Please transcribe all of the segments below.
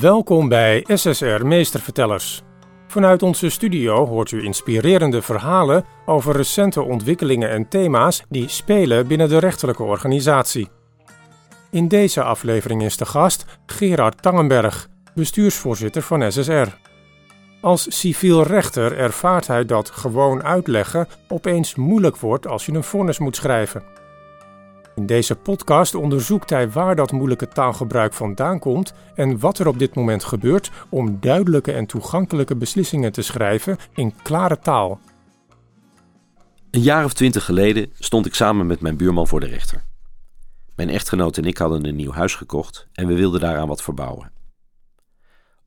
Welkom bij SSR Meestervertellers. Vanuit onze studio hoort u inspirerende verhalen over recente ontwikkelingen en thema's die spelen binnen de rechterlijke organisatie. In deze aflevering is de gast Gerard Tangenberg, bestuursvoorzitter van SSR. Als civiel rechter ervaart hij dat gewoon uitleggen opeens moeilijk wordt als je een vonnis moet schrijven. In deze podcast onderzoekt hij waar dat moeilijke taalgebruik vandaan komt en wat er op dit moment gebeurt om duidelijke en toegankelijke beslissingen te schrijven in klare taal. Een jaar of twintig geleden stond ik samen met mijn buurman voor de rechter. Mijn echtgenoot en ik hadden een nieuw huis gekocht en we wilden daaraan wat verbouwen.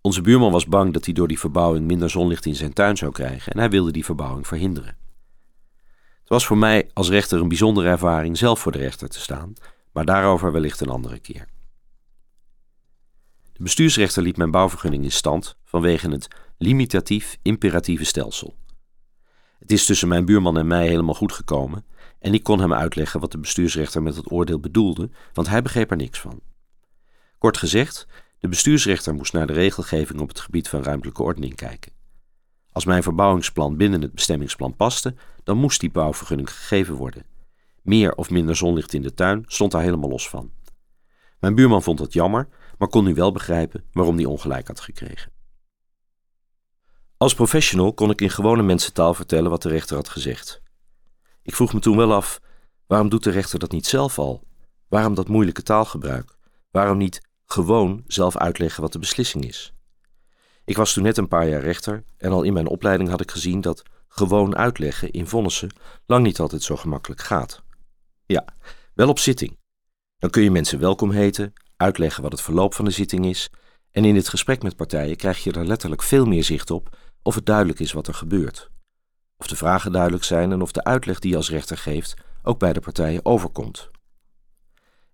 Onze buurman was bang dat hij door die verbouwing minder zonlicht in zijn tuin zou krijgen en hij wilde die verbouwing verhinderen. Het was voor mij als rechter een bijzondere ervaring zelf voor de rechter te staan, maar daarover wellicht een andere keer. De bestuursrechter liet mijn bouwvergunning in stand vanwege het limitatief-imperatieve stelsel. Het is tussen mijn buurman en mij helemaal goed gekomen en ik kon hem uitleggen wat de bestuursrechter met het oordeel bedoelde, want hij begreep er niks van. Kort gezegd, de bestuursrechter moest naar de regelgeving op het gebied van ruimtelijke ordening kijken. Als mijn verbouwingsplan binnen het bestemmingsplan paste, dan moest die bouwvergunning gegeven worden. Meer of minder zonlicht in de tuin stond daar helemaal los van. Mijn buurman vond het jammer, maar kon nu wel begrijpen waarom hij ongelijk had gekregen. Als professional kon ik in gewone mensentaal vertellen wat de rechter had gezegd. Ik vroeg me toen wel af: waarom doet de rechter dat niet zelf al? Waarom dat moeilijke taalgebruik? Waarom niet gewoon zelf uitleggen wat de beslissing is? Ik was toen net een paar jaar rechter en al in mijn opleiding had ik gezien dat gewoon uitleggen in vonnissen lang niet altijd zo gemakkelijk gaat. Ja, wel op zitting. Dan kun je mensen welkom heten, uitleggen wat het verloop van de zitting is en in het gesprek met partijen krijg je er letterlijk veel meer zicht op of het duidelijk is wat er gebeurt. Of de vragen duidelijk zijn en of de uitleg die je als rechter geeft ook bij de partijen overkomt.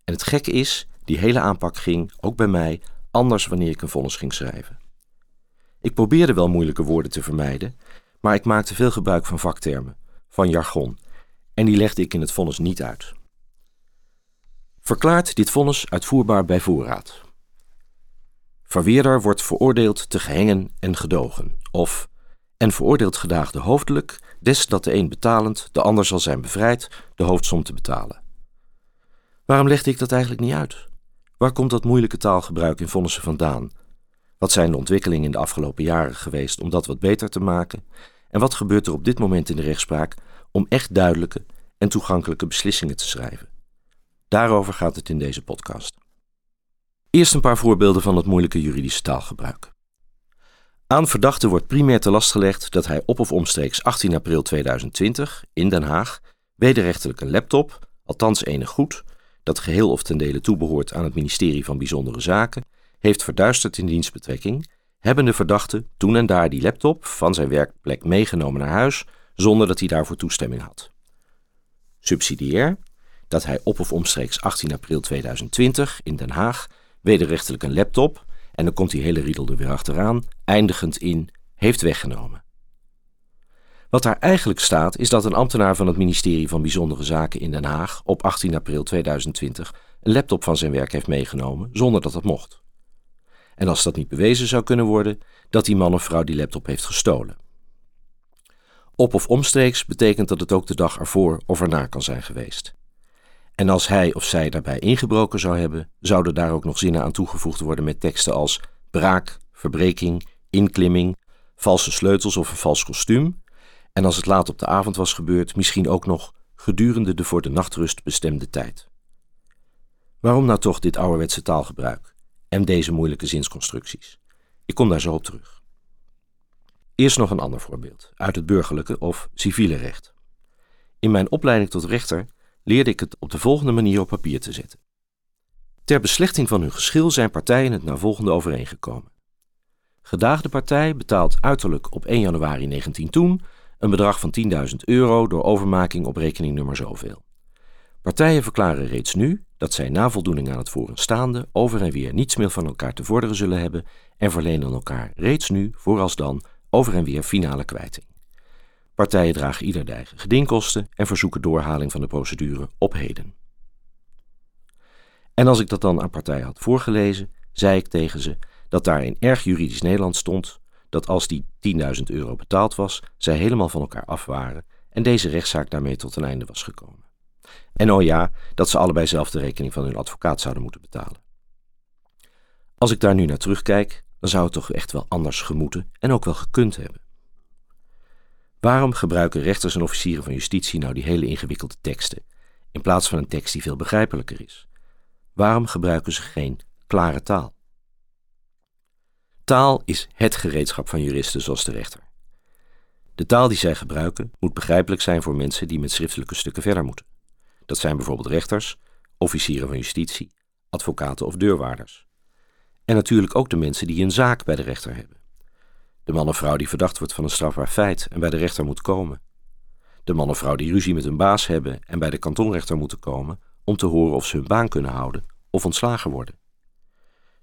En het gekke is, die hele aanpak ging, ook bij mij, anders wanneer ik een vonnis ging schrijven. Ik probeerde wel moeilijke woorden te vermijden, maar ik maakte veel gebruik van vaktermen, van jargon, en die legde ik in het vonnis niet uit. Verklaart dit vonnis uitvoerbaar bij voorraad. Verweerder wordt veroordeeld te gehengen en gedogen, of en veroordeeld gedaagde hoofdelijk, des dat de een betalend, de ander zal zijn bevrijd de hoofdsom te betalen. Waarom legde ik dat eigenlijk niet uit? Waar komt dat moeilijke taalgebruik in vonnissen vandaan? Wat zijn de ontwikkelingen in de afgelopen jaren geweest om dat wat beter te maken? En wat gebeurt er op dit moment in de rechtspraak om echt duidelijke en toegankelijke beslissingen te schrijven? Daarover gaat het in deze podcast. Eerst een paar voorbeelden van het moeilijke juridische taalgebruik. Aan verdachte wordt primair te last gelegd dat hij op of omstreeks 18 april 2020 in Den Haag wederrechtelijk een laptop, althans enig goed, dat geheel of ten dele toebehoort aan het ministerie van Bijzondere Zaken, heeft verduisterd in dienstbetrekking, hebben de verdachte toen en daar die laptop van zijn werkplek meegenomen naar huis zonder dat hij daarvoor toestemming had. Subsidiair dat hij op of omstreeks 18 april 2020 in Den Haag wederrechtelijk een laptop, en dan komt die hele riedel er weer achteraan, eindigend in heeft weggenomen. Wat daar eigenlijk staat is dat een ambtenaar van het ministerie van Bijzondere Zaken in Den Haag op 18 april 2020 een laptop van zijn werk heeft meegenomen zonder dat dat mocht. En als dat niet bewezen zou kunnen worden, dat die man of vrouw die laptop heeft gestolen. Op of omstreeks betekent dat het ook de dag ervoor of erna kan zijn geweest. En als hij of zij daarbij ingebroken zou hebben, zouden daar ook nog zinnen aan toegevoegd worden met teksten als braak, verbreking, inklimming, valse sleutels of een vals kostuum. En als het laat op de avond was gebeurd, misschien ook nog gedurende de voor de nachtrust bestemde tijd. Waarom nou toch dit ouderwetse taalgebruik en deze moeilijke zinsconstructies? Ik kom daar zo op terug. Eerst nog een ander voorbeeld uit het burgerlijke of civiele recht. In mijn opleiding tot rechter leerde ik het op de volgende manier op papier te zetten. Ter beslechting van hun geschil zijn partijen het naar volgende overeengekomen. Gedaagde partij betaalt uiterlijk op 1 januari 19 toen een bedrag van 10.000 euro door overmaking op rekeningnummer zoveel. Partijen verklaren reeds nu dat zij na voldoening aan het vooraanstaande over en weer niets meer van elkaar te vorderen zullen hebben en verlenen elkaar reeds nu, vooralsdan, over en weer finale kwijting. Partijen dragen ieder de eigen gedingkosten en verzoeken doorhaling van de procedure op heden. En als ik dat dan aan partijen had voorgelezen, zei ik tegen ze dat daar in erg juridisch Nederland stond dat als die 10.000 euro betaald was, zij helemaal van elkaar af waren en deze rechtszaak daarmee tot een einde was gekomen. En oh ja, dat ze allebei zelf de rekening van hun advocaat zouden moeten betalen. Als ik daar nu naar terugkijk, dan zou het toch echt wel anders gemoeten en ook wel gekund hebben. Waarom gebruiken rechters en officieren van justitie nou die hele ingewikkelde teksten, in plaats van een tekst die veel begrijpelijker is? Waarom gebruiken ze geen klare taal? Taal is het gereedschap van juristen zoals de rechter. De taal die zij gebruiken moet begrijpelijk zijn voor mensen die met schriftelijke stukken verder moeten. Dat zijn bijvoorbeeld rechters, officieren van justitie, advocaten of deurwaarders. En natuurlijk ook de mensen die een zaak bij de rechter hebben. De man of vrouw die verdacht wordt van een strafbaar feit en bij de rechter moet komen. De man of vrouw die ruzie met hun baas hebben en bij de kantonrechter moeten komen om te horen of ze hun baan kunnen houden of ontslagen worden.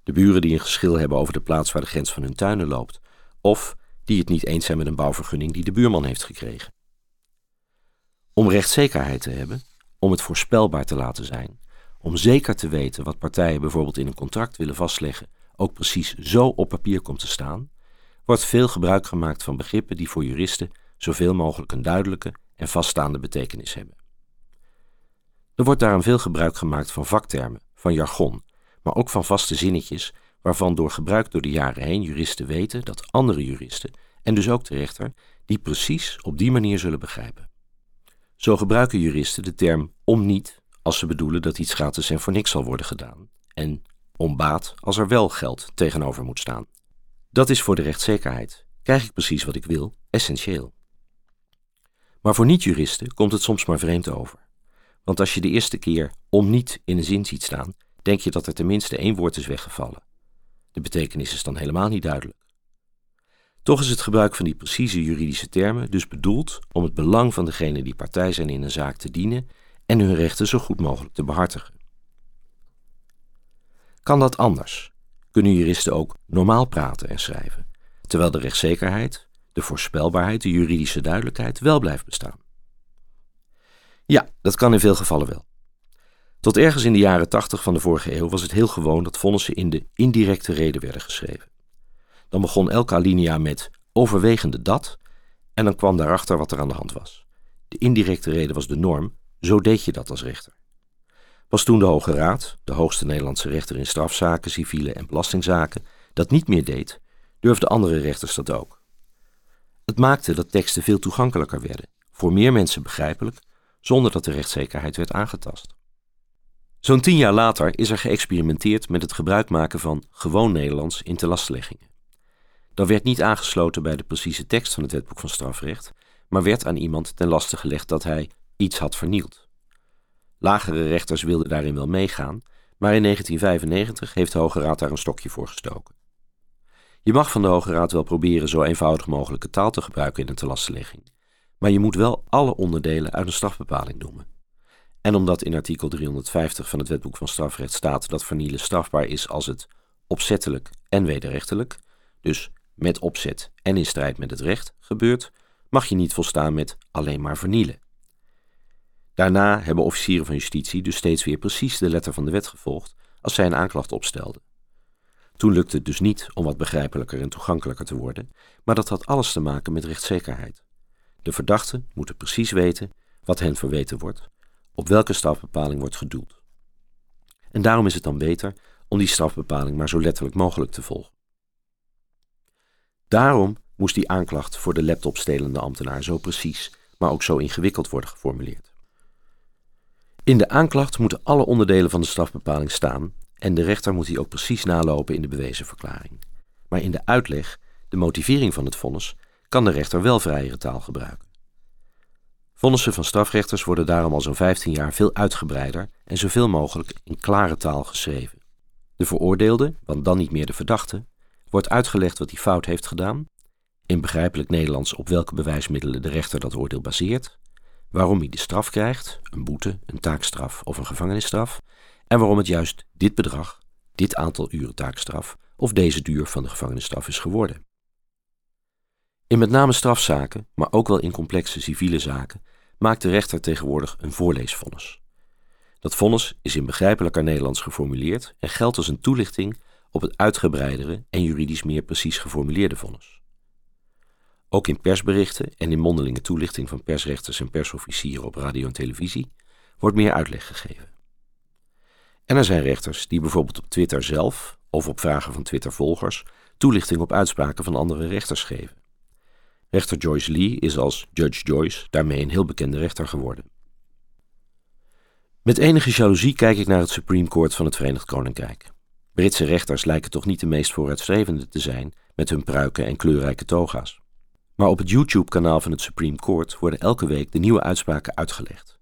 De buren die een geschil hebben over de plaats waar de grens van hun tuinen loopt, of die het niet eens zijn met een bouwvergunning die de buurman heeft gekregen. Om rechtszekerheid te hebben, om het voorspelbaar te laten zijn, om zeker te weten wat partijen bijvoorbeeld in een contract willen vastleggen, ook precies zo op papier komt te staan, wordt veel gebruik gemaakt van begrippen die voor juristen zoveel mogelijk een duidelijke en vaststaande betekenis hebben. Er wordt daarom veel gebruik gemaakt van vaktermen, van jargon, maar ook van vaste zinnetjes waarvan door gebruik door de jaren heen juristen weten dat andere juristen, en dus ook de rechter, die precies op die manier zullen begrijpen. Zo gebruiken juristen de term om niet als ze bedoelen dat iets gratis en voor niks zal worden gedaan, en om baat als er wel geld tegenover moet staan. Dat is voor de rechtszekerheid, krijg ik precies wat ik wil, essentieel. Maar voor niet-juristen komt het soms maar vreemd over. Want als je de eerste keer om niet in een zin ziet staan, denk je dat er tenminste één woord is weggevallen. De betekenis is dan helemaal niet duidelijk. Toch is het gebruik van die precieze juridische termen dus bedoeld om het belang van degene die partij zijn in een zaak te dienen en hun rechten zo goed mogelijk te behartigen. Kan dat anders? Kunnen juristen ook normaal praten en schrijven, terwijl de rechtszekerheid, de voorspelbaarheid, de juridische duidelijkheid wel blijft bestaan? Ja, dat kan in veel gevallen wel. Tot ergens in de jaren 80 van de vorige eeuw was het heel gewoon dat vonnissen in de indirecte reden werden geschreven. Dan begon elke alinea met overwegende dat en dan kwam daarachter wat er aan de hand was. De indirecte reden was de norm, zo deed je dat als rechter. Pas toen de Hoge Raad, de hoogste Nederlandse rechter in strafzaken, civiele en belastingzaken, dat niet meer deed, durfden andere rechters dat ook. Het maakte dat teksten veel toegankelijker werden, voor meer mensen begrijpelijk, zonder dat de rechtszekerheid werd aangetast. Zo'n tien jaar later is er geëxperimenteerd met het gebruik maken van gewoon Nederlands in telastleggingen. Dat werd niet aangesloten bij de precieze tekst van het wetboek van strafrecht, maar werd aan iemand ten laste gelegd dat hij iets had vernield. Lagere rechters wilden daarin wel meegaan, maar in 1995 heeft de Hoge Raad daar een stokje voor gestoken. Je mag van de Hoge Raad wel proberen zo eenvoudig mogelijke taal te gebruiken in een telastlegging, maar je moet wel alle onderdelen uit een strafbepaling noemen. En omdat in artikel 350 van het Wetboek van Strafrecht staat dat vernielen strafbaar is als het opzettelijk en wederrechtelijk, dus met opzet en in strijd met het recht, gebeurt, mag je niet volstaan met alleen maar vernielen. Daarna hebben officieren van justitie dus steeds weer precies de letter van de wet gevolgd als zij een aanklacht opstelden. Toen lukte het dus niet om wat begrijpelijker en toegankelijker te worden, maar dat had alles te maken met rechtszekerheid. De verdachten moeten precies weten wat hen verweten wordt op welke strafbepaling wordt gedoeld. En daarom is het dan beter om die strafbepaling maar zo letterlijk mogelijk te volgen. Daarom moest die aanklacht voor de laptopstelende ambtenaar zo precies, maar ook zo ingewikkeld worden geformuleerd. In de aanklacht moeten alle onderdelen van de strafbepaling staan en de rechter moet die ook precies nalopen in de bewezen verklaring. Maar in de uitleg, de motivering van het vonnis, kan de rechter wel vrijere taal gebruiken. Vonnissen van strafrechters worden daarom al zo'n 15 jaar veel uitgebreider en zoveel mogelijk in klare taal geschreven. De veroordeelde, want dan niet meer de verdachte, wordt uitgelegd wat hij fout heeft gedaan, in begrijpelijk Nederlands op welke bewijsmiddelen de rechter dat oordeel baseert, waarom hij de straf krijgt, een boete, een taakstraf of een gevangenisstraf, en waarom het juist dit bedrag, dit aantal uren taakstraf of deze duur van de gevangenisstraf is geworden. In met name strafzaken, maar ook wel in complexe civiele zaken, maakt de rechter tegenwoordig een voorleesvonnis. Dat vonnis is in begrijpelijker Nederlands geformuleerd en geldt als een toelichting op het uitgebreidere en juridisch meer precies geformuleerde vonnis. Ook in persberichten en in mondelinge toelichting van persrechters en persofficieren op radio en televisie wordt meer uitleg gegeven. En er zijn rechters die bijvoorbeeld op Twitter zelf of op vragen van Twitter-volgers toelichting op uitspraken van andere rechters geven. Rechter Joyce Lee is als Judge Joyce daarmee een heel bekende rechter geworden. Met enige jaloezie kijk ik naar het Supreme Court van het Verenigd Koninkrijk. Britse rechters lijken toch niet de meest vooruitstrevende te zijn met hun pruiken en kleurrijke toga's. Maar op het YouTube-kanaal van het Supreme Court worden elke week de nieuwe uitspraken uitgelegd.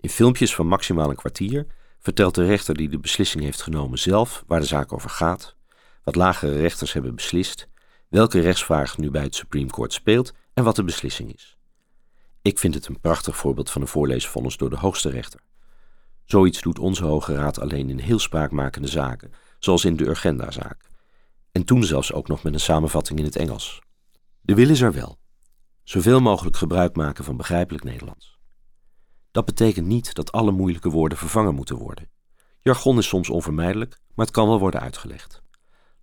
In filmpjes van maximaal een kwartier vertelt de rechter die de beslissing heeft genomen zelf waar de zaak over gaat, wat lagere rechters hebben beslist, welke rechtsvraag nu bij het Supreme Court speelt en wat de beslissing is. Ik vind het een prachtig voorbeeld van een voorleesvonnis door de hoogste rechter. Zoiets doet onze Hoge Raad alleen in heel spraakmakende zaken, zoals in de Urgenda-zaak. En toen zelfs ook nog met een samenvatting in het Engels. De wil is er wel. Zoveel mogelijk gebruik maken van begrijpelijk Nederlands. Dat betekent niet dat alle moeilijke woorden vervangen moeten worden. Jargon is soms onvermijdelijk, maar het kan wel worden uitgelegd.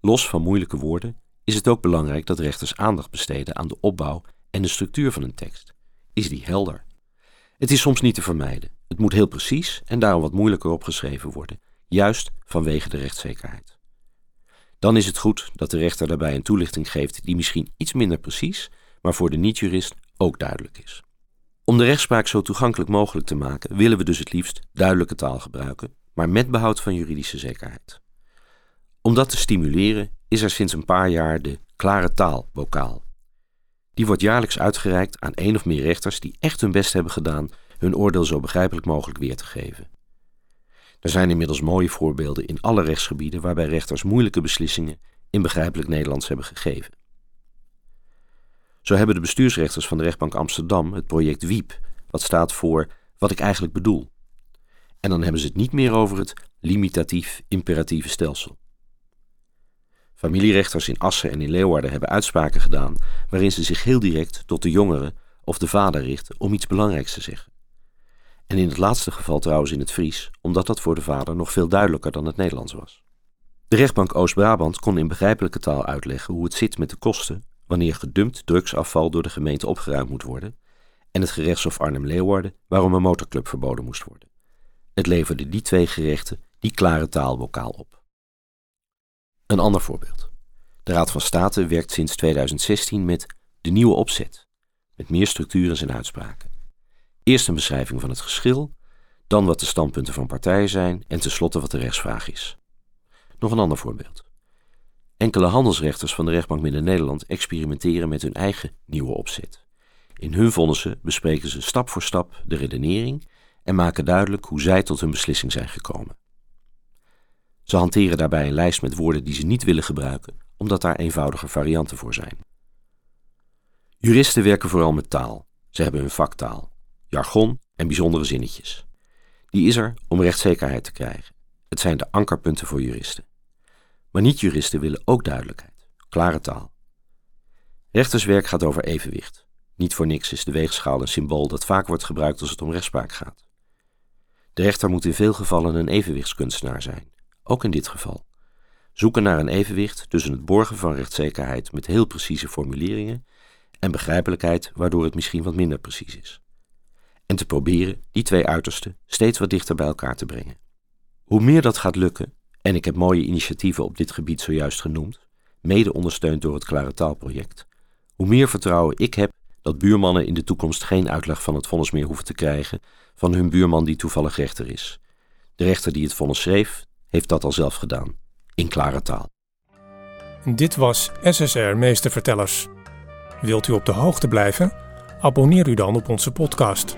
Los van moeilijke woorden is het ook belangrijk dat rechters aandacht besteden aan de opbouw en de structuur van een tekst. Is die helder? Het is soms niet te vermijden. Het moet heel precies en daarom wat moeilijker opgeschreven worden, juist vanwege de rechtszekerheid. Dan is het goed dat de rechter daarbij een toelichting geeft die misschien iets minder precies, maar voor de niet-jurist ook duidelijk is. Om de rechtspraak zo toegankelijk mogelijk te maken, willen we dus het liefst duidelijke taal gebruiken, maar met behoud van juridische zekerheid. Om dat te stimuleren is er sinds een paar jaar de klare taal bokaal. Die wordt jaarlijks uitgereikt aan één of meer rechters die echt hun best hebben gedaan hun oordeel zo begrijpelijk mogelijk weer te geven. Er zijn inmiddels mooie voorbeelden in alle rechtsgebieden waarbij rechters moeilijke beslissingen in begrijpelijk Nederlands hebben gegeven. Zo hebben de bestuursrechters van de rechtbank Amsterdam het project WIEP, wat staat voor wat ik eigenlijk bedoel. En dan hebben ze het niet meer over het limitatief imperatieve stelsel. Familierechters in Assen en in Leeuwarden hebben uitspraken gedaan waarin ze zich heel direct tot de jongere of de vader richten om iets belangrijks te zeggen. En in het laatste geval trouwens in het Fries, omdat dat voor de vader nog veel duidelijker dan het Nederlands was. De rechtbank Oost-Brabant kon in begrijpelijke taal uitleggen hoe het zit met de kosten wanneer gedumpt drugsafval door de gemeente opgeruimd moet worden, en het gerechtshof Arnhem-Leeuwarden waarom een motorclub verboden moest worden. Het leverde die twee gerechten die klare taalbokaal op. Een ander voorbeeld. De Raad van State werkt sinds 2016 met de nieuwe opzet, met meer structuur in zijn uitspraken. Eerst een beschrijving van het geschil, dan wat de standpunten van partijen zijn en tenslotte wat de rechtsvraag is. Nog een ander voorbeeld. Enkele handelsrechters van de rechtbank Midden-Nederland experimenteren met hun eigen nieuwe opzet. In hun vonnissen bespreken ze stap voor stap de redenering en maken duidelijk hoe zij tot hun beslissing zijn gekomen. Ze hanteren daarbij een lijst met woorden die ze niet willen gebruiken, omdat daar eenvoudige varianten voor zijn. Juristen werken vooral met taal. Ze hebben hun vaktaal, jargon en bijzondere zinnetjes. Die is er om rechtszekerheid te krijgen. Het zijn de ankerpunten voor juristen. Maar niet-juristen willen ook duidelijkheid, klare taal. Rechterswerk gaat over evenwicht. Niet voor niks is de weegschaal een symbool dat vaak wordt gebruikt als het om rechtspraak gaat. De rechter moet in veel gevallen een evenwichtskunstenaar zijn, ook in dit geval. Zoeken naar een evenwicht tussen het borgen van rechtszekerheid met heel precieze formuleringen en begrijpelijkheid waardoor het misschien wat minder precies is. En te proberen die twee uitersten steeds wat dichter bij elkaar te brengen. Hoe meer dat gaat lukken, en ik heb mooie initiatieven op dit gebied zojuist genoemd, mede ondersteund door het Klare Taalproject. Hoe meer vertrouwen ik heb dat buurmannen in de toekomst geen uitleg van het vonnis meer hoeven te krijgen van hun buurman die toevallig rechter is. De rechter die het vonnis schreef, heeft dat al zelf gedaan, in klare taal. Dit was SSR Meestervertellers. Wilt u op de hoogte blijven? Abonneer u dan op onze podcast.